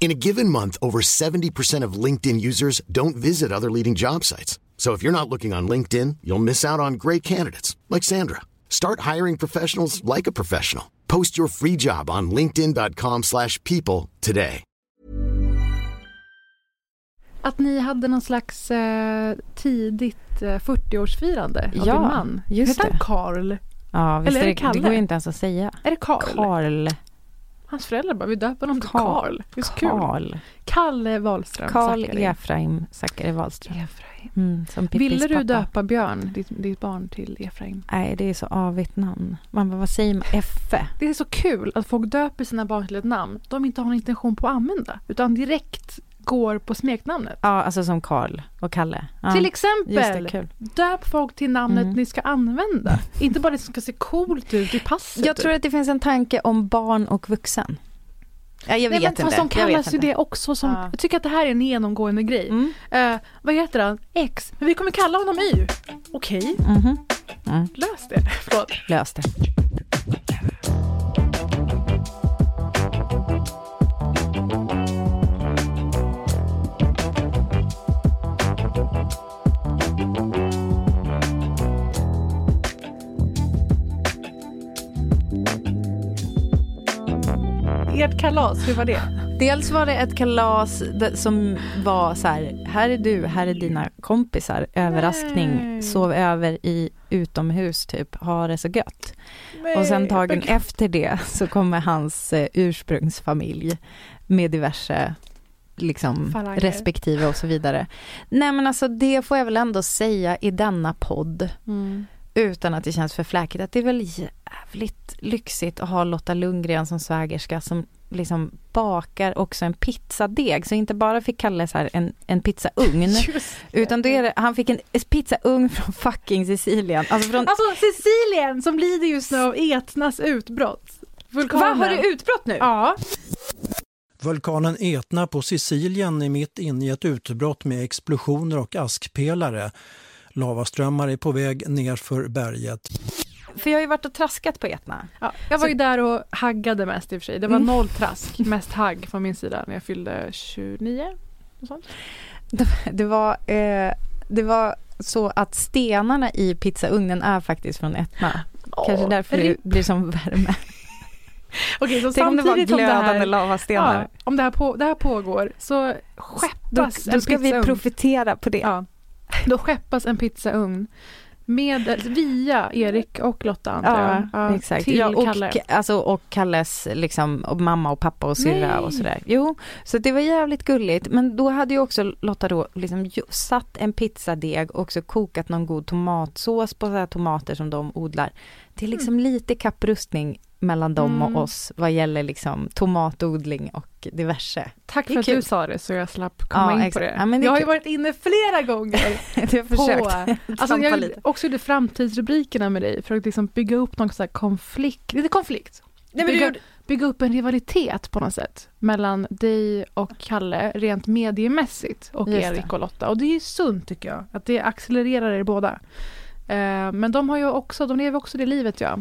In a given month, over 70% of LinkedIn users don't visit other leading job sites. So if you're not looking on LinkedIn, you'll miss out on great candidates like Sandra. Start hiring professionals like a professional. Post your free job on linkedin.com/people today. Att ni hade någon slags eh, tidigt eh, 40-årsfirande av Ja, din man. just Heter han det. Karl? Ja, visst Eller är det det, det går ju inte ens att säga. Är det Karl? Karl. Hans föräldrar bara, vi döper honom till Karl. Karl. Kalle Wahlström. Karl Zackari. Efraim Zackari Wahlström. Efraim. Mm, som Pippis Ville du pappa. döpa Björn, ditt, ditt barn, till Efraim? Nej, det är så avigt namn. Man bara, vad säger man? Effe? Det är så kul att folk döper sina barn till ett namn de inte har någon intention på att använda. Utan direkt går på smeknamnet. Ja, alltså som Karl och Kalle. Ja. Till det, exempel, kul. döp folk till namnet Mm. ni ska använda. inte bara det som ska se coolt ut i passet. Jag tror att det finns en tanke om barn och vuxen. Ja, jag Nej, vet men inte. de kallas ju det också som, Ja. jag tycker att det här är en genomgående grej. Mm. Eh, vad heter han? X. Men vi kommer kalla honom Y. Okej, Mhm. Mm. lös det. Förlåt. Lös det. Kalas, hur var det? Dels var det ett kalas som var så här, här är du, här är dina kompisar, överraskning, Nej. sov över i utomhus typ, ha det så gött. Och sen Nej, dagen efter det så kommer hans eh, ursprungsfamilj med diverse liksom Falanger. respektive och så vidare. Nej men alltså det får jag väl ändå säga i denna podd Mm. utan att det känns för fläkigt att det är väl jävligt lyxigt att ha Lotta Lundgren som svägerska som liksom bakar också en pizzadeg. Så inte bara fick Kalle så här en, en pizzaugn utan då är det, han fick en pizzaugn från fucking Sicilien. Alltså från, Alltså Sicilien som lider just nu av Etnas utbrott. Vulkanen. Va, har det utbrott nu? Ja. Vulkanen Etna på Sicilien är mitt inne i ett utbrott med explosioner och askpelare. Lavaströmmar är på väg ner för berget. För jag har ju varit och traskat på Etna. ja. Jag var ju där och haggade mest i och för sig. Det var Mm. noll trask, mest hagg från min sida när jag fyllde 29. något sånt. Det var, eh, det var så att stenarna i pizzaugnen är faktiskt från Etna. Kanske Åh, därför det blir som värme. Okej, så Tänk om det var glödande här, lavastenar. ja, om det här, på, det här pågår så Då, skeppas då en ska vi pizzaugn. profitera på det. Ja. Då skeppas en pizzaugn med, via Erik och Lotta antar Ja, jag. Ja, exakt. Till ja, och, Kalle. Alltså, och Kalles liksom, och mamma och pappa och syrra och sådär. Jo, så det var jävligt gulligt. Men då hade ju också Lotta då liksom satt en pizzadeg och också kokat någon god tomatsås på så här tomater som de odlar. Det är liksom lite kapprustning mellan dem Mm. och oss vad gäller liksom tomatodling och diverse. Tack för att kul. du sa det så jag slapp komma Ja, in på det. Ja, det jag har ju kul. varit inne flera gånger Jag har på... försökt Alltså trampa jag lite. också gjorde framtidsrubrikerna med dig för att liksom bygga upp någon här konflikt, inte konflikt, Nej, men du bygga, gjorde- bygga upp en rivalitet på något sätt mellan dig och Kalle rent mediemässigt och Just Erik och Lotta. Och det är ju sunt tycker jag, att det accelererar er båda. Eh, men de har ju också, de lever också det livet ja.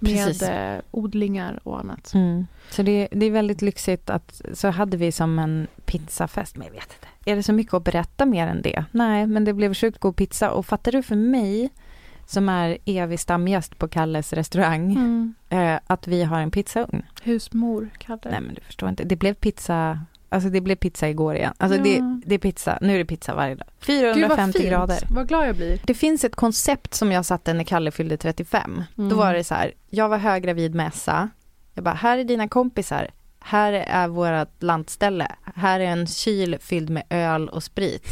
Precis. Med eh, odlingar och annat. Mm. Så det, det är väldigt lyxigt att, så hade vi som en pizzafest, men jag vet inte. Är det så mycket att berätta mer än det? Nej, men det blev sjukt god pizza och fattar du för mig, som är evig stamgäst på Kalles restaurang, Mm. eh, att vi har en pizzaugn. Husmor Kalle. Nej men du förstår inte, det blev pizza Alltså det blev pizza igår igen. Alltså Ja. det, det är pizza, nu är det pizza varje dag. Gud vad 450 grader. Vad glad jag blir. Det finns ett koncept som jag satte när Kalle fyllde 35. Mm. Då var det så här, jag var höggravid med Essa. Jag bara, här är dina kompisar. Här är vårt lantställe. Här är en kyl fylld med öl och sprit.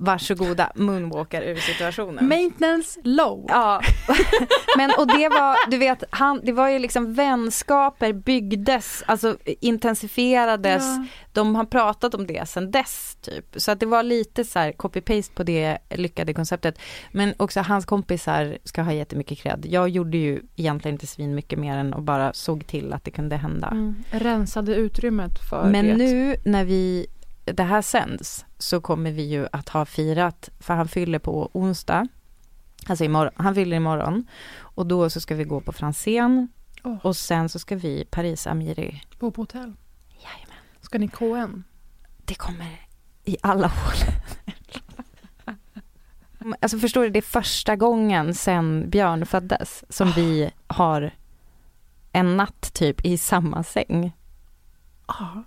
Varsågoda, moonwalkar ur situationen. Maintenance low. Ja, men och det var, du vet, han, det var ju liksom vänskaper byggdes, alltså intensifierades. Ja. De har pratat om det sedan dess typ. Så att det var lite så här copy-paste på det lyckade konceptet. Men också hans kompisar ska ha jättemycket cred. Jag gjorde ju egentligen inte svin mycket mer än att bara såg till att det kunde hända. Mm. Rensade utrymmet för Men det. nu när vi, det här sänds så kommer vi ju att ha firat, för han fyller på onsdag, alltså imorgon, han fyller imorgon och då så ska vi gå på Franzén Åh. och sen så ska vi Paris Amiri. Bo på hotell. Jajamän. Ska ni KN? Det kommer i alla hål. Alltså förstår du, det är första gången sen Björn föddes som vi har en natt typ i samma säng. Ja.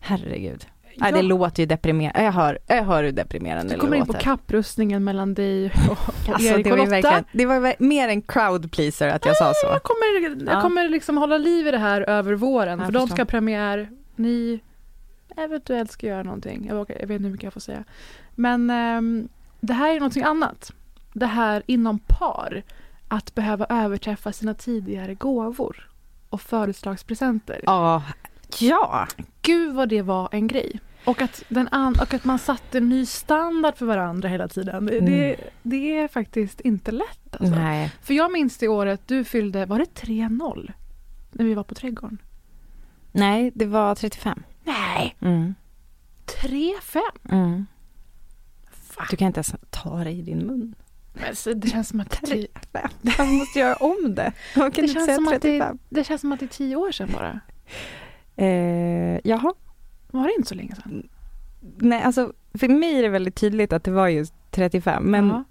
Herregud. Nej, det låter ju deprimerande. Jag hör, jag hör hur deprimerande Du det kommer in låter. på kapprustningen mellan dig och, och Alltså, Erik det och var, ju Lotta. det var mer en crowd pleaser att jag sa så. Jag kommer, jag Ja. kommer liksom hålla liv i det här över våren. Jag för de ska ha premiär. Ni eventuellt ska göra någonting. Jag, vågar, jag vet inte hur mycket jag får säga. Men ehm, det här är någonting annat. Det här inom par. Att behöva överträffa sina tidigare gåvor. Och födelsedagspresenter. Ja, ja. Gud vad det var en grej. Och att, den an- och att man satte en ny standard för varandra hela tiden. Det, det, det är faktiskt inte lätt. Alltså. Nej. För jag minns det året du fyllde, var det 3-0? När vi var på Trädgården. Nej, det var 35. Nej! Mm. 3-5? Mm. Du kan inte ens ta det i din mun. Men så det känns som att det, Jag måste göra om det. Man kan det, inte känns säga som att det, 35. det känns som att det är 10 år sedan bara. Eh, jaha. Var det inte så länge sedan? Nej, alltså för mig är det väldigt tydligt att det var just 35. Men, Ja.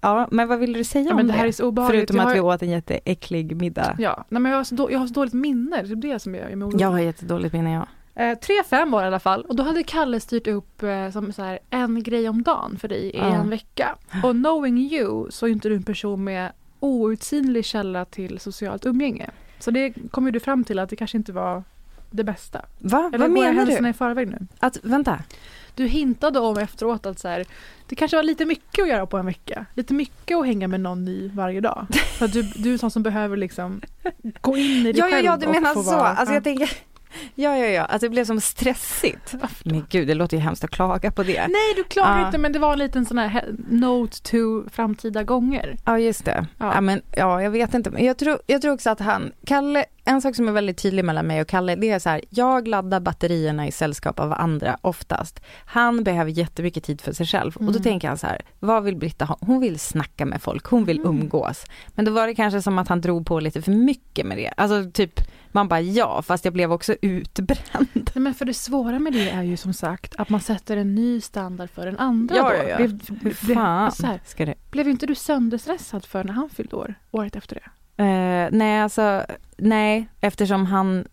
ja, men vad vill du säga ja, om det det? här är så obehagligt. Förutom Jag att har- vi åt en jätteäcklig middag. Ja, nej, men jag har, så då, jag har så dåligt minne. Det är det som gör mig orolig. Jag har jättedåligt minne, jag. Eh, 3-5 var det i alla fall och då hade Kalle styrt upp eh, som så här, en grej om dagen för dig i Ja. en vecka. Och knowing you så är inte du en person med outsinlig källa till socialt umgänge. Så det kom ju du fram till att det kanske inte var det bästa. Va? Eller vad går jag menar händelserna du? i förväg nu? Att, vänta. Du hintade om efteråt att så här, det kanske var lite mycket att göra på en vecka. Lite mycket att hänga med någon ny varje dag. För att du, du är sån som behöver liksom gå in i dig Ja, ja, själv ja, du och menar så. vara- Alltså ja. jag tänker, ja, ja, ja, att det blev som stressigt. Men gud, det låter ju hemskt att klaga på det. Nej, du klagar Ja. inte men det var en liten sån här note to framtida gånger. Ja, just det. Ja. Ja. men, ja, jag vet inte. Men jag tror, jag tror också att han, Kalle, en sak som är väldigt tydlig mellan mig och Kalle, det är så här, jag laddar batterierna i sällskap av andra oftast. Han behöver jättemycket tid för sig själv. Och då Mm. tänker han så här, vad vill Britta ha? Hon vill snacka med folk, hon vill Mm. umgås. Men då var det kanske som att han drog på lite för mycket med det. Alltså typ, man bara ja, fast jag blev också utbränd. Nej, men för det svåra med det är ju som sagt att man sätter en ny standard för den andra Ja, ja, ja. Blev, blev, fan så här, ska det? blev inte du sönderstressad för när han fyllde år, året efter det? Eh, nej, alltså nej, eftersom han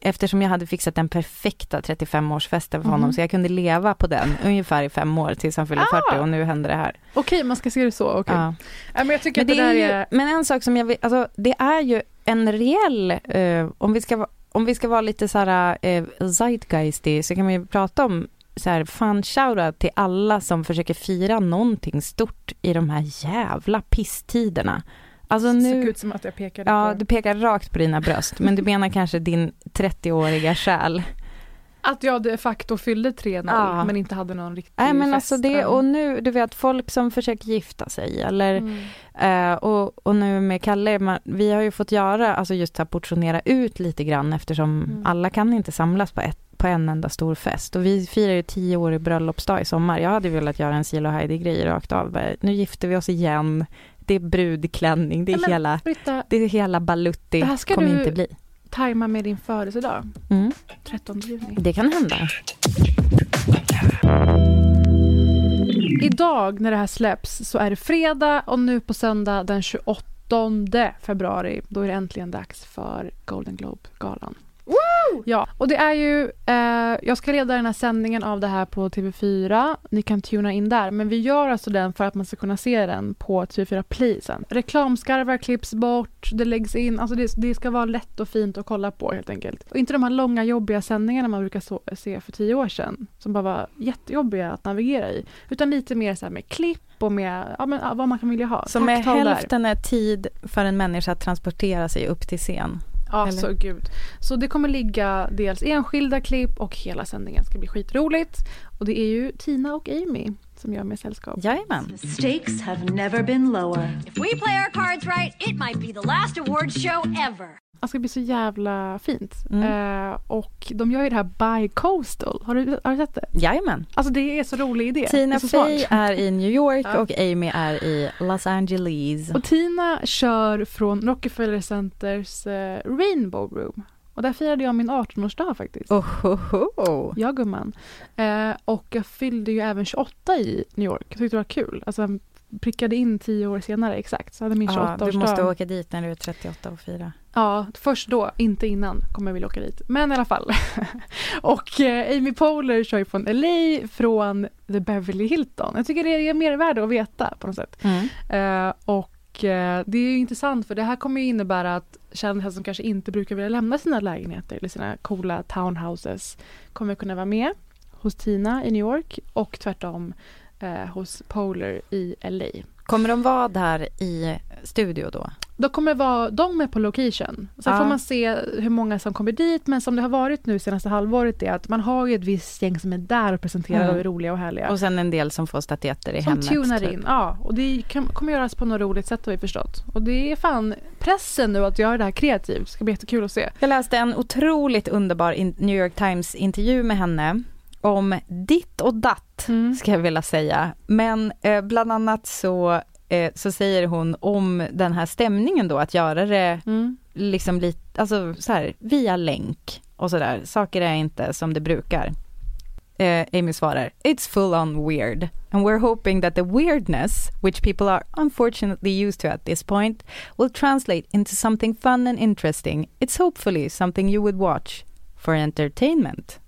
Eftersom jag hade fixat den perfekta 35-årsfesten för honom Mhm. så jag kunde leva på den ungefär i fem år tills han fyllde Ah! 40 och nu hände det här. Okej, man ska se det så. Okej. Ja. Men jag tycker Men, det det, är är... men en sak som jag vill, alltså det är ju en reell, eh, om, vi ska, om vi ska vara lite så här eh, zeitgeistig så kan man ju prata om så här, fan shoutout till alla som försöker fira någonting stort i de här jävla pisstiderna. Alltså Det såg nu, ut som att jag pekade Ja, på... du pekar rakt på dina bröst, men du menar kanske din 30-åriga själ. Att jag de facto fyllde 3-0 Ja. men inte hade någon riktig Nej men fest. alltså det, och nu, du vet folk som försöker gifta sig eller, Mm. eh, och, och nu med Kalle, man, vi har ju fått göra, alltså just att portionera ut lite grann eftersom Mm. alla kan inte samlas på, ett, på en enda stor fest. Och vi firar ju tio år i bröllopsdag i sommar. Jag hade velat göra en Silo Heidi-grej rakt av. Nu gifter vi oss igen, det är brudklänning, det är men- hela, Britta, det är hela balutti, Det här ska kommer du- inte bli. tajma med din födelsedag. Mm. 13 juni. Det kan hända. Idag när det här släpps så är det fredag och nu på söndag den 28 februari då är det äntligen dags för Golden Globe-galan. Ja, och det är ju, eh, jag ska leda den här sändningen av det här på TV4. Ni kan tuna in där, men vi gör alltså den för att man ska kunna se den på TV4 Play sen. Reklamskarvar klipps bort, det läggs in, alltså det, det ska vara lätt och fint att kolla på helt enkelt. Och inte de här långa jobbiga sändningarna man brukar så, se för tio år sedan, som bara var jättejobbiga att navigera i. Utan lite mer så med klipp och med ja, men, vad man kan vilja ha. Så med hälften är tid för en människa att transportera sig upp till scen. Ja, Eller? så gud. Så det kommer ligga dels enskilda klipp och hela sändningen ska bli skitroligt. Och det är ju Tina och Amy som gör mig sällskap. Jajamän. The stakes have never been lower. If we play our cards right, it might be the last awards show ever. Det ska bli så jävla fint. Mm. Eh, och de gör ju det här Bi-Coastal. Har du, har du sett det? Jajamän. Alltså det är så rolig idé. Tina Det. Fey är i New York Ja. och Amy är i Los Angeles. Och Tina kör från Rockefeller Centers eh, Rainbow Room. Och där firade jag min 18-årsdag faktiskt. Oh, oh, oh. Ja gumman. Eh, och jag fyllde ju även 28 i New York. Jag tyckte det var kul. Alltså prickade in tio år senare exakt. Så hade min Ja, 28-årsdag. du måste åka dit när du är 38 och fira. Ja, först då, inte innan kommer jag vilja åka dit. Men i alla fall. och eh, Amy Poehler kör ju från LA, från The Beverly Hilton. Jag tycker det är mer värde att veta på något sätt. Eh, och eh, det är ju intressant för det här kommer ju innebära att kändisar som kanske inte brukar vilja lämna sina lägenheter eller sina coola townhouses kommer kunna vara med hos Tina i New York och tvärtom eh, hos Poehler i LA. Kommer de vara där i studio då? Då kommer vara, de är på location. Sen Ja. får man se hur många som kommer dit. Men som det har varit nu senaste halvåret är att man har ju ett visst gäng som är där och presenterar Mm. och är roliga och härliga. Och sen en del som får statyetter i som hemmet. tunar typ. in. Ja, och det kan, kommer göras på något roligt sätt har vi förstått. Och det är fan pressen nu att göra det här kreativt. Det ska bli jättekul att se. Jag läste en otroligt underbar New York Times intervju med henne om ditt och datt, Mm. ska jag vilja säga. Men eh, bland annat så, eh, så säger hon om den här stämningen då, att göra det Mm. liksom lite, alltså så här, via länk och sådär. Saker är inte som det brukar. Eh, Amy svarar, it's full on weird. And we're hoping that the weirdness, which people are unfortunately used to at this point, will translate into something fun and interesting. It's hopefully something you would watch for entertainment.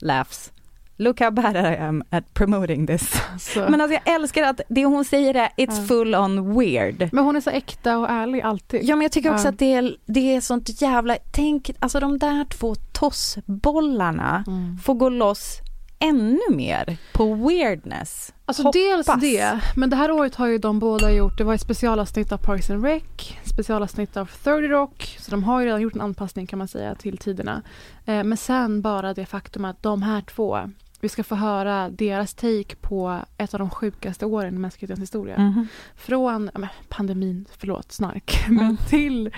Laughs. Look how bad I am at promoting this. Så. Men alltså jag älskar att det hon säger är it's Ja. full on weird. Men hon är så äkta och ärlig alltid. Ja men jag tycker också Ja. att det är, det är sånt jävla, tänk alltså de där två tossbollarna Mm. får gå loss ännu mer på weirdness. Alltså Hoppas. dels det, men det här året har ju de båda gjort, det var ett specialavsnitt av Parks and Rec, specialavsnitt av 30 Rock, så de har ju redan gjort en anpassning kan man säga till tiderna. Eh, men sen bara det faktum att de här två, vi ska få höra deras take på ett av de sjukaste åren i mänsklighetens historia. Mhm. Från men, pandemin, förlåt, snark, men Mm. till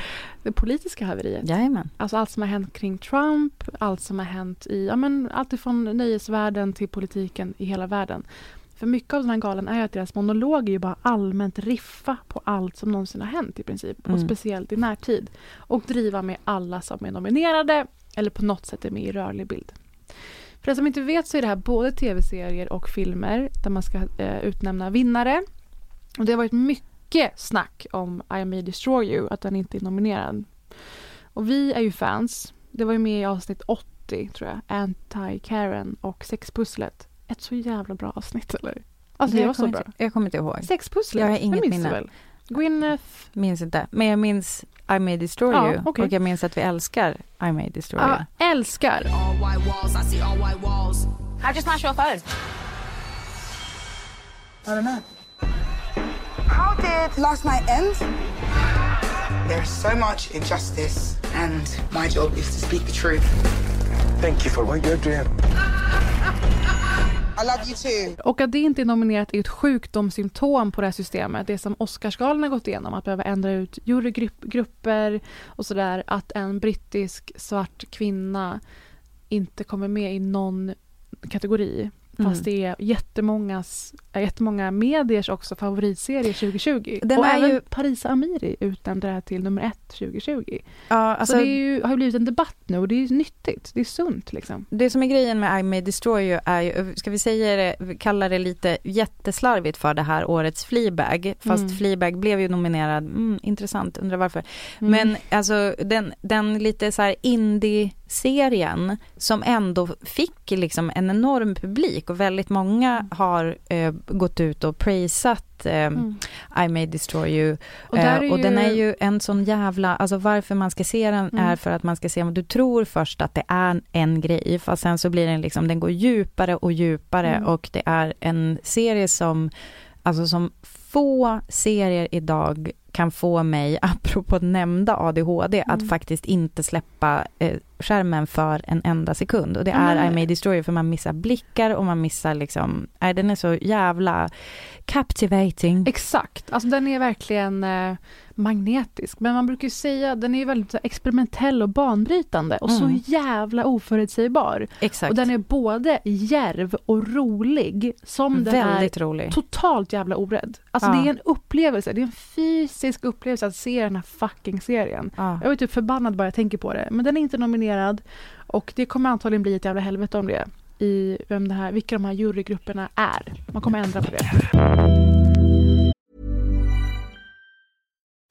det politiska haveriet. Jajamän. Alltså allt som har hänt kring Trump, allt som har hänt i, ja men allt ifrån nöjesvärlden till politiken i hela världen. För mycket av den här galan är ju att deras monologer ju bara allmänt riffa på allt som någonsin har hänt i princip. Och Mm. speciellt i närtid. Och driva med alla som är nominerade eller på något sätt är med i rörlig bild. För den som inte vet så är det här både tv-serier och filmer där man ska eh, utnämna vinnare. Och det har varit mycket snack om I May Destroy You, att den inte är nominerad. Och vi är ju fans. Det var ju med i avsnitt 80 tror jag. Anti-Karen och Sexpusslet. Ett så jävla bra avsnitt eller? Alltså det jag var så bra. Inte, jag kommer inte ihåg. Sexpusslet, Jag har det inget minne. Gwyneth Minns inte. Men jag minns I may destroy Ja, you. okej. Och jag minns att vi älskar I may destroy ja, you. älskar. All white walls, I see all white walls. How'd you smash your phone? How did last night end? There's so much injustice, and my job is to speak the truth. Thank you for what you're doing. I love you too. Och att det inte är nominerat är ett sjukdomssymptom på det här systemet. Det som Oscarsgalan har gått igenom, att behöva ändra ut jurygrupper och sådär. Att en brittisk svart kvinna inte kommer med i någon kategori. Fast Mm. det är jättemångas, jättemånga mediers också favoritserie 2020. Den och är även ju- Parisa Amiri utnämnde det här till nummer ett 2020. Ja, alltså, så det ju, har ju blivit en debatt nu och det är nyttigt. Det är sunt liksom. Det som är grejen med I may destroy you är ju, ska vi säga det, kalla det lite jätteslarvigt för det här årets Fleabag, fast Mm. Fleabag blev ju nominerad, mm, intressant, undrar varför. Mm. Men alltså den, den lite så här indie serien som ändå fick liksom en enorm publik och väldigt många har eh, gått ut och praisat eh, mm. I may destroy you. Och, eh, och ju... den är ju en sån jävla, alltså varför man ska se den mm. är för att man ska se, du tror först att det är en grej, fast sen så blir den liksom, den går djupare och djupare mm. och det är en serie som, alltså som få serier idag kan få mig, apropå nämnda ADHD, mm. att faktiskt inte släppa eh, skärmen för en enda sekund. Och det är mm. I May Destroy för man missar blickar och man missar liksom, nej den är så jävla captivating. Exakt, alltså den är verkligen eh, magnetisk. Men man brukar ju säga att den är väldigt experimentell och banbrytande och mm. så jävla oförutsägbar. Exakt. Och den är både järv och rolig som den väldigt är rolig. totalt jävla orädd. Alltså ja. det är en upplevelse, det är en fysisk upplevelse att se den här fucking serien. Ja. Jag är typ förbannad bara jag tänker på det. Men den är inte nominerad och det kommer antagligen bli ett jävla helvete om det i vem det här, vilka de här jurygrupperna är. Man kommer ändra på det.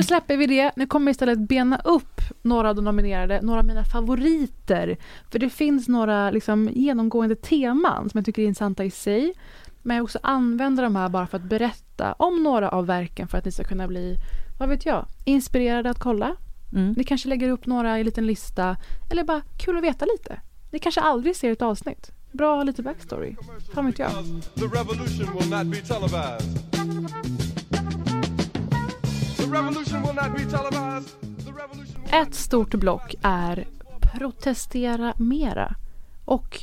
nu släpper vi det. Nu kommer vi istället bena upp några av de nominerade, några av mina favoriter. För det finns några liksom, genomgående teman som jag tycker är intressanta i sig. Men jag också använder de här bara för att berätta om några av verken för att ni ska kunna bli, vad vet jag, inspirerade att kolla. Mm. Ni kanske lägger upp några i en liten lista eller bara kul att veta lite. Ni kanske aldrig ser ett avsnitt. Bra lite backstory. Fan vet jag. Ett stort block är protestera mera. Och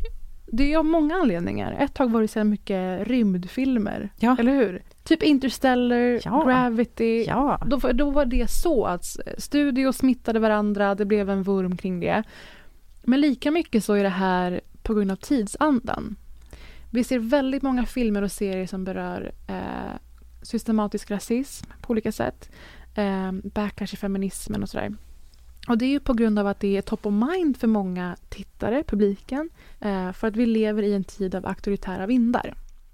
det är av många anledningar. Ett tag var det så mycket rymdfilmer, ja. eller hur? Typ Interstellar, ja. Gravity. Ja. Då, då var det så att studios smittade varandra, det blev en vurm kring det. Men lika mycket så är det här på grund av tidsandan. Vi ser väldigt många filmer och serier som berör eh, systematisk rasism på olika sätt. Eh, backlash i feminismen och sådär. Och det är ju på grund av att det är top of mind för många tittare, publiken, eh, för att vi lever i en tid av auktoritära vindar.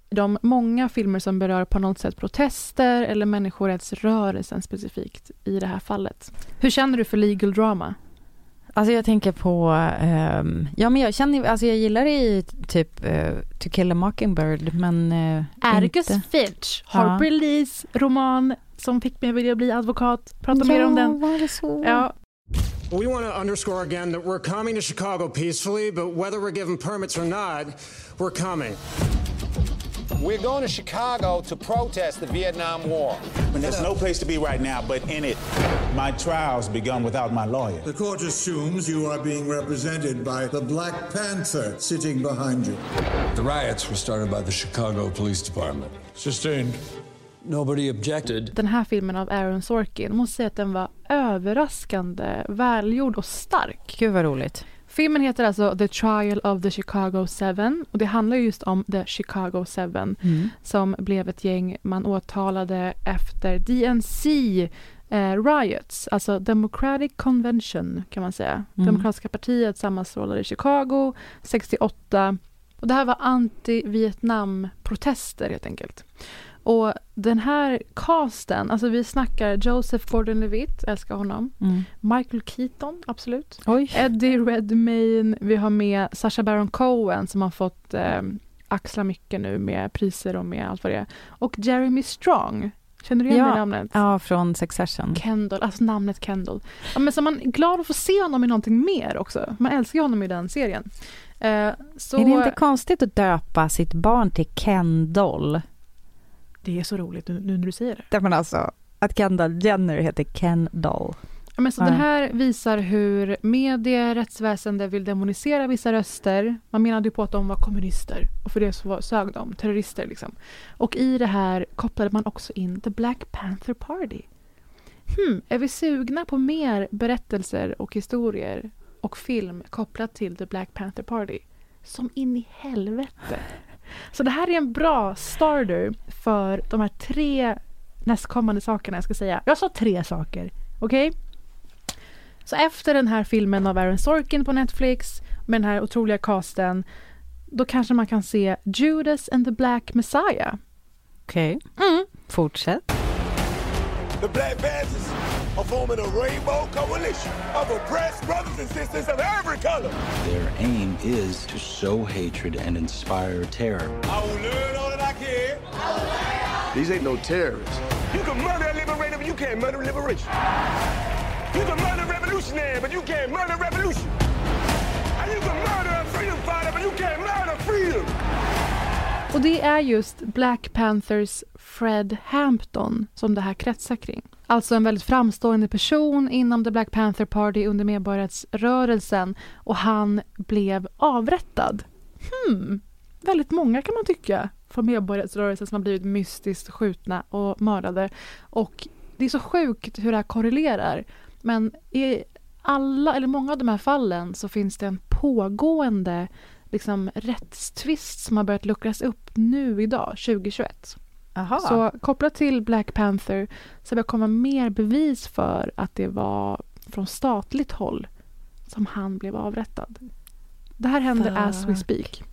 De många filmer som berör på något sätt protester eller människorättsrörelsen specifikt i det här fallet. Hur känner du för legal drama? Alltså jag tänker på, um, ja men jag känner, alltså jag gillar det i typ uh, To kill a mockingbird men uh, Atticus inte. Finch, Harper ja. Lees roman som fick mig att vilja bli advokat. Prata ja, mer om den. Var det så? Ja, We want to underscore again that we're coming to Chicago peacefully, but whether we're given permits or not, we're coming. We're going to Chicago to protest the Vietnam War. And there's no place to be right now but in it. My trial's begun without my lawyer. The court assumes you are being represented by the Black Panther sitting behind you. The riots were started by the Chicago Police Department. Sustained. Nobody objected. Den här filmen av Aaron Sorkin, måste säga att den var överraskande välgjord och stark. Gud vad roligt. Filmen heter alltså The Trial of the Chicago Seven och det handlar just om The Chicago Seven mm. som blev ett gäng man åtalade efter DNC eh, riots, alltså Democratic Convention kan man säga. Mm. Demokratiska partiet sammanstrålade i Chicago 68 och det här var anti-Vietnam-protester helt enkelt. Och den här casten, alltså vi snackar Joseph Gordon-Levitt, älskar honom. Mm. Michael Keaton, absolut. Oj. Eddie Redmayne, vi har med Sacha Baron Cohen som har fått eh, axla mycket nu med priser och med allt vad det är. Och Jeremy Strong, Känner du igen ja, det namnet? Ja, från Succession. Kendall, alltså namnet Kendall. Ja, men så man är glad att få se honom i någonting mer också. Man älskar honom i den serien. Eh, så... Är det inte konstigt att döpa sitt barn till Kendall? Det är så roligt nu, när du säger det. Men alltså, att Kendall Jenner heter Kendall. Ja, men så Ja. Den här visar hur media, rättsväsende vill demonisera vissa röster. Man menade ju på att de var kommunister och för det så var, sög de, terrorister liksom. Och i det här kopplade man också in The Black Panther Party. Hmm, är vi sugna på mer berättelser och historier och film kopplat till The Black Panther Party? Som in i helvete. Så det här är en bra starter för de här tre nästkommande sakerna jag ska säga. Jag sa tre saker, okej? Så efter den här filmen av Aaron Sorkin på Netflix med den här otroliga casten då kanske man kan se Judas and the Black Messiah. Okej, Mm. fortsätt. The Black Panthers are forming a rainbow coalition of oppressed brothers and sisters of every color. Their aim is to sow hatred and inspire terror. I will learn all that I can. These ain't no terrorists. You can murder a liberator, but you can't murder a liberation. You can murder a revolutionary, but you can't murder revolution. And you can murder a freedom fighter, but you can't murder freedom. Och det är just Black Panthers Fred Hampton som det här kretsar kring. Alltså en väldigt framstående person inom The Black Panther Party under medborgarrättsrörelsen och han blev avrättad. Hmm, väldigt många kan man tycka från medborgarrättsrörelsen som har blivit mystiskt skjutna och mördade. Och det är så sjukt hur det här korrelerar. Men i alla, eller många av de här fallen så finns det en pågående liksom, rättstvist som har börjat luckras upp nu idag, 2021. Aha. Så kopplat till Black Panther så det kommit mer bevis för att det var från statligt håll som han blev avrättad. Det här händer as we Fuck. speak.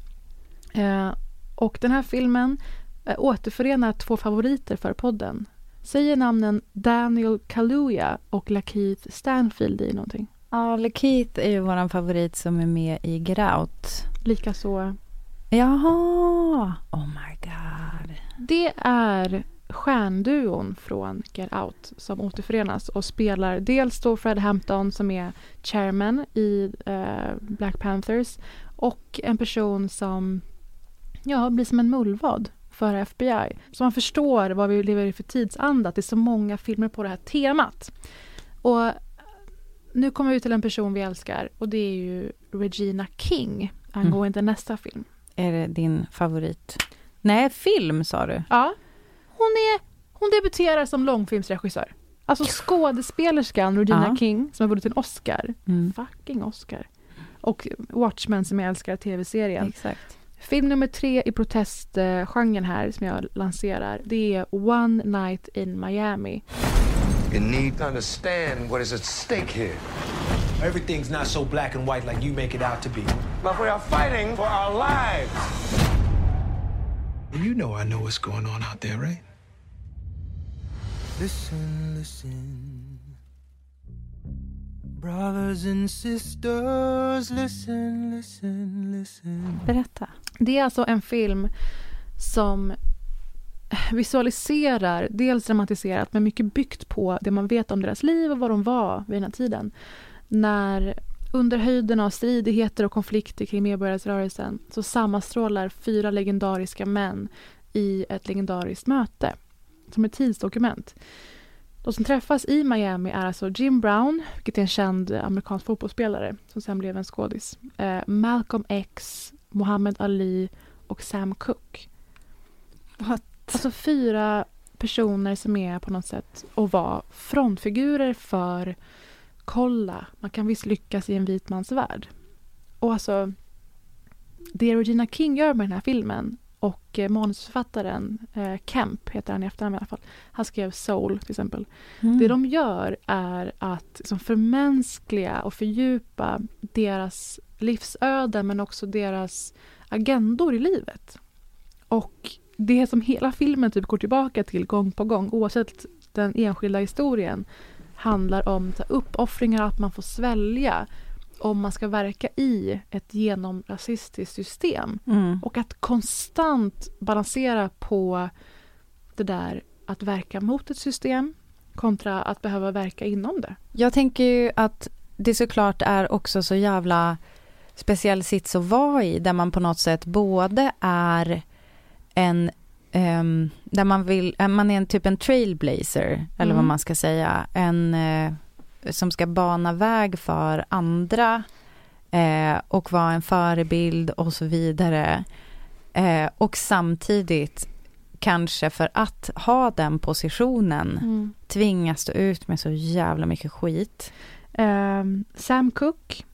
Eh, och den här filmen eh, återförenar två favoriter för podden. Säger namnen Daniel Kaluuya och Lakeith Stanfield i någonting. Ja, Lakeith är ju vår favorit som är med i Get Out. Likaså Jaha! Oh my god. Det är stjärnduon från Get Out som återförenas och spelar dels då Fred Hampton som är chairman i eh, Black Panthers och en person som ja, blir som en mullvad för FBI. Så man förstår vad vi lever i för tidsanda, att det är så många filmer på det här temat. Och nu kommer vi till en person vi älskar och det är ju Regina King angående nästa film. Är det din favorit? Nej, film sa du. Ja. Hon, är, hon debuterar som långfilmsregissör. Alltså skådespelerskan Regina Ja. King som har vunnit en Oscar. Mm. Fucking Oscar. Och Watchmen som jag älskar, tv-serien. Exakt. Film nummer tre i protestgenren här som jag lanserar det är One Night in Miami. You need to understand what is at stake here. Everything's not so black and white like you make it out to be. But we are fighting for our lives. You know I know what's going on out there, right? Listen, listen. Brothers and sisters, listen, listen, listen. Berätta. Det är alltså en film som visualiserar, dels dramatiserat men mycket byggt på det man vet om deras liv och vad de var vid den här tiden. När under höjden av stridigheter och konflikter kring medborgarrörelsen så sammanstrålar fyra legendariska män i ett legendariskt möte som ett tidsdokument. De som träffas i Miami är alltså Jim Brown, vilket är en känd amerikansk fotbollsspelare som sen blev en skådis. Eh, Malcolm X, Muhammad Ali och Sam Cooke. What? Alltså fyra personer som är på något sätt och var frontfigurer för kolla, man kan visst lyckas i en vit mans värld. Och alltså, det Regina King gör med den här filmen och eh, manusförfattaren eh, Kemp, heter han i efternamn i alla fall, han skrev Soul till exempel. Mm. Det de gör är att liksom förmänskliga och fördjupa deras livsöden men också deras agendor i livet. Och det som hela filmen typ går tillbaka till gång på gång oavsett den enskilda historien handlar om så här, uppoffringar att man får svälja om man ska verka i ett genomrasistiskt system. Mm. Och att konstant balansera på det där att verka mot ett system kontra att behöva verka inom det? Jag tänker ju att det såklart är också så jävla speciell sits att vara i, där man på något sätt både är en um, där man vill, eh, man är en typ en trailblazer, eller vad Mm. man ska säga, en eh, som ska bana väg för andra eh, och vara en förebild och så vidare. Eh, och samtidigt kanske för att ha den positionen Mm. tvingas stå ut med så jävla mycket skit. Ehm, Sam Cooke.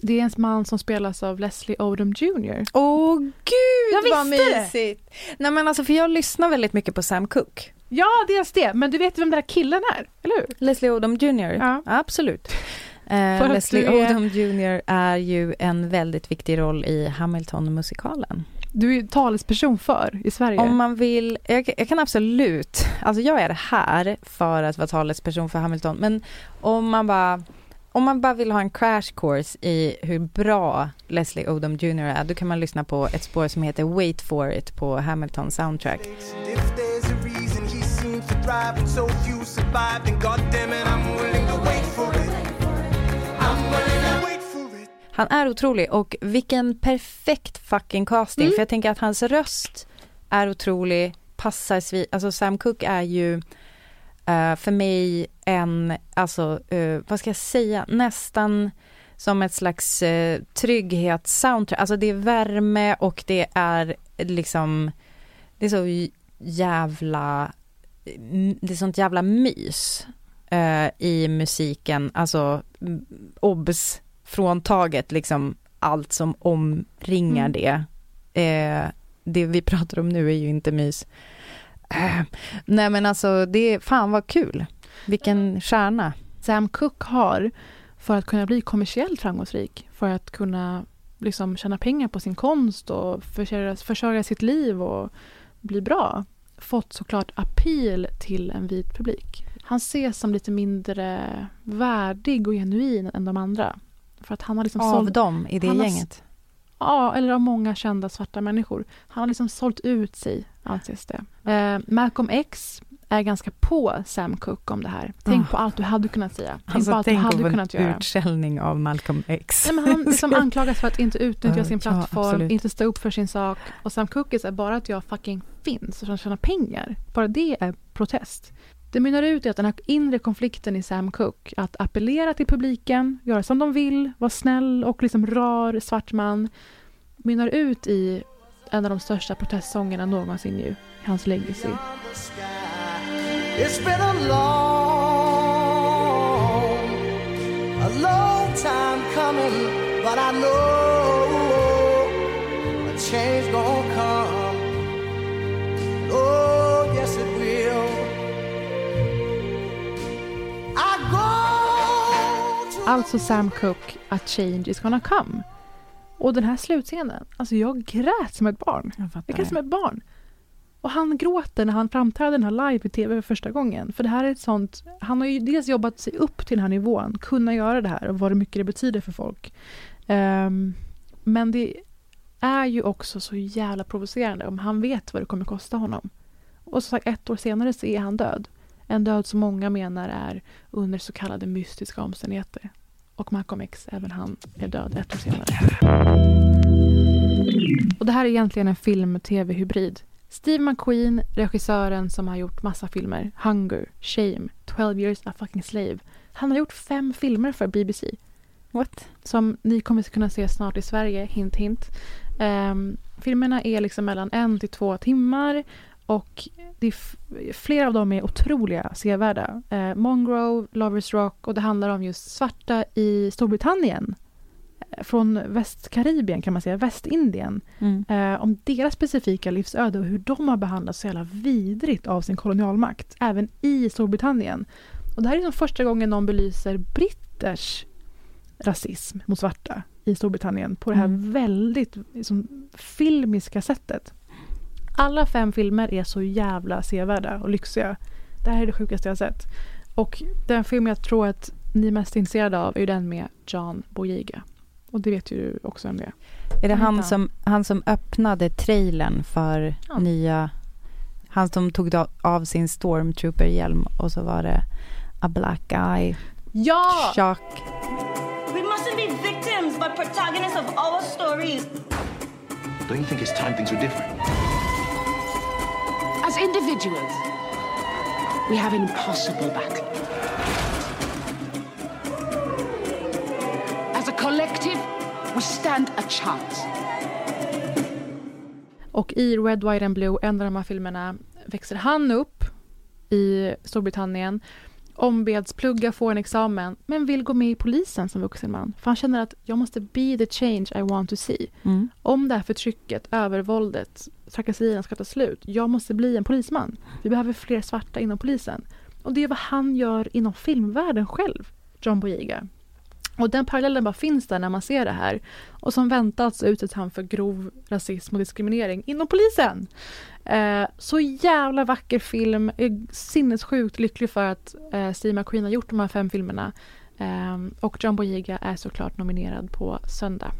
Det är en man som spelas av Leslie Odom Jr. Åh gud Jag vad visste det! mysigt! Nej men alltså för jag lyssnar väldigt mycket på Sam Cooke. Ja, dels det. Men du vet vem den där killen är, eller hur? Leslie Odom Jr. Ja. Absolut. Eh, Leslie är- Odom Jr. är ju en väldigt viktig roll i Hamilton-musikalen. Du är ju talesperson för i Sverige. Om man vill, jag, jag kan absolut, alltså jag är här för att vara talesperson för Hamilton, men om man bara om man bara vill ha en crash course i hur bra Leslie Odom Jr är, då kan man lyssna på ett spår som heter Wait for it på Hamilton soundtrack. Han är otrolig och vilken perfekt fucking casting. Mm. För jag tänker att hans röst är otrolig, passar svi... Alltså Sam Cooke är ju eh, för mig en, alltså eh, vad ska jag säga, nästan som ett slags uh, trygghetssoundtrack. Alltså det är värme och det är liksom, det är så jävla, det är sånt jävla mys eh, i musiken. Alltså obs fråntaget liksom allt som omringar Mm. det. Eh, det vi pratar om nu är ju inte mys. Eh, nej men alltså det är fan vad kul. Vilken stjärna. Sam Cooke har för att kunna bli kommersiellt framgångsrik, för att kunna liksom tjäna pengar på sin konst och försörja, försörja sitt liv och bli bra, fått såklart appeal till en vit publik. Han ses som lite mindre värdig och genuin än de andra. För att han har liksom Av sålt- dem i det han har- gänget. Ja, eller av många kända svarta människor. Han har liksom sålt ut sig, anses det. Eh, Malcolm X är ganska på Sam Cooke om det här. Tänk Ah. på allt du hade kunnat säga. Tänk Alltså på allt tänk du hade vara kunnat en göra. utskällning av Malcolm X. Nej, men han liksom anklagas för att inte utnyttja Ja, sin ja, plattform, absolut. inte stå upp för sin sak. Och Sam Cooke är bara att jag fucking finns och tjänar pengar. Bara det är protest. Det mynnar ut i att den här inre konflikten i Sam Cooke, att appellera till publiken, göra som de vill, vara snäll och liksom rar svart man, mynnar ut i en av de största protestsångerna någonsin ju, hans legacy. It's been a long, a long time coming, but I know a change gonna come. Oh, yes it will. I go to Alltså Sam Cooke, A change is gonna come. Och den här slutscenen, alltså jag grät som ett barn. Jag grät som ett barn. Och han gråter när han framträder den här live i tv för första gången. För det här är ett sånt, han har ju dels jobbat sig upp till den här nivån, kunna göra det här och vad mycket det betyder för folk. Ehm, men det är ju också så jävla provocerande om han vet vad det kommer kosta honom. Och som sagt, ett år senare så är han död. En död som många menar är under så kallade mystiska omständigheter. Och Malcolm X, även han, är död ett år senare. Och det här är egentligen en film-tv-hybrid. Steve McQueen, regissören som har gjort massa filmer, Hunger, Shame, 12 years a fucking slave. Han har gjort fem filmer för BBC. What? Som ni kommer att kunna se snart i Sverige, hint hint. Ehm, filmerna är liksom mellan en till två timmar och det är flera av dem är otroliga sevärda. Eh, Mongrove, Lovers Rock och det handlar om just svarta i Storbritannien. Eh, Från Västkaribien kan man säga, Västindien. Mm. Eh, om deras specifika livsöde och hur de har behandlats så jävla vidrigt av sin kolonialmakt. Även i Storbritannien. Och det här är som första gången någon belyser britters rasism mot svarta i Storbritannien på det här Mm. väldigt liksom, filmiska sättet. Alla fem filmer är så jävla sevärda och lyxiga. Det här är det sjukaste jag har sett. Och den film jag tror att ni är mest intresserade av är ju den med John Boyega. Och det vet ju du också om det är. Är det han som, han som öppnade trailern för Ja. nya Han som tog av sin stormtrooper-hjälm och så var det a black guy. Ja! Chock. We mustn't be victims, but protagonists of our stories. Don't you think it's time things were different? As individuals, we have an impossible battle. As a collective, we stand a chance. Och i Red, White and Blue, en av de här filmerna, växer han upp i Storbritannien ombeds plugga, få en examen men vill gå med i polisen som vuxen man. För han känner att jag måste be the change I want to see. Mm. Om det här förtrycket, övervåldet, trakasserierna ska ta slut. Jag måste bli en polisman. Vi behöver fler svarta inom polisen. Och det är vad han gör inom filmvärlden själv, John Boyega. Och den parallellen bara finns där när man ser det här. Och som väntat så alltså utsätts han för grov rasism och diskriminering inom polisen. Eh, så jävla vacker film. Jag är sinnessjukt lycklig för att eh, Steve McQueen har gjort de här fem filmerna. Eh, och John Boyega är såklart nominerad på söndag.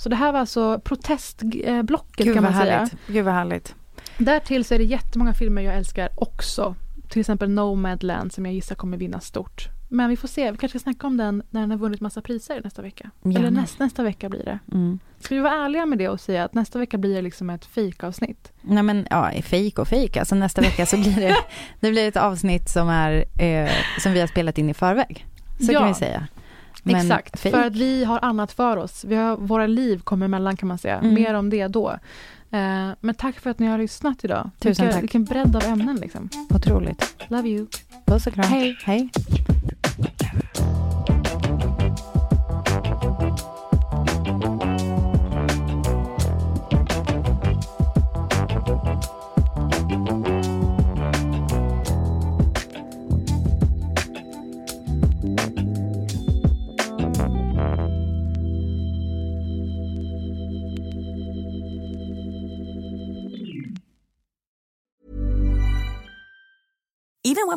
Så det här var alltså protestblocket Gud kan man säga. härligt. Gud vad härligt. Därtill så är det jättemånga filmer jag älskar också. Till exempel Nomadland som jag gissar kommer vinna stort. Men vi får se, vi kanske ska snacka om den när den har vunnit massa priser nästa vecka. Gärna. Eller näst, nästa vecka blir det. Mm. Ska vi vara ärliga med det och säga att nästa vecka blir det liksom ett fejkavsnitt? Nej men ja, fejk och fejk. Alltså nästa vecka så blir det, det blir ett avsnitt som är eh, som vi har spelat in i förväg. Så Ja. kan vi säga. Men Exakt, fejk. för att vi har annat för oss. Vi har, våra liv kommer emellan kan man säga. Mm. Mer om det då. Eh, men tack för att ni har lyssnat idag. Tusen Vilka, tack. Vilken bredd av ämnen liksom. Otroligt. Love you. Puss och kram. Hej. Hej.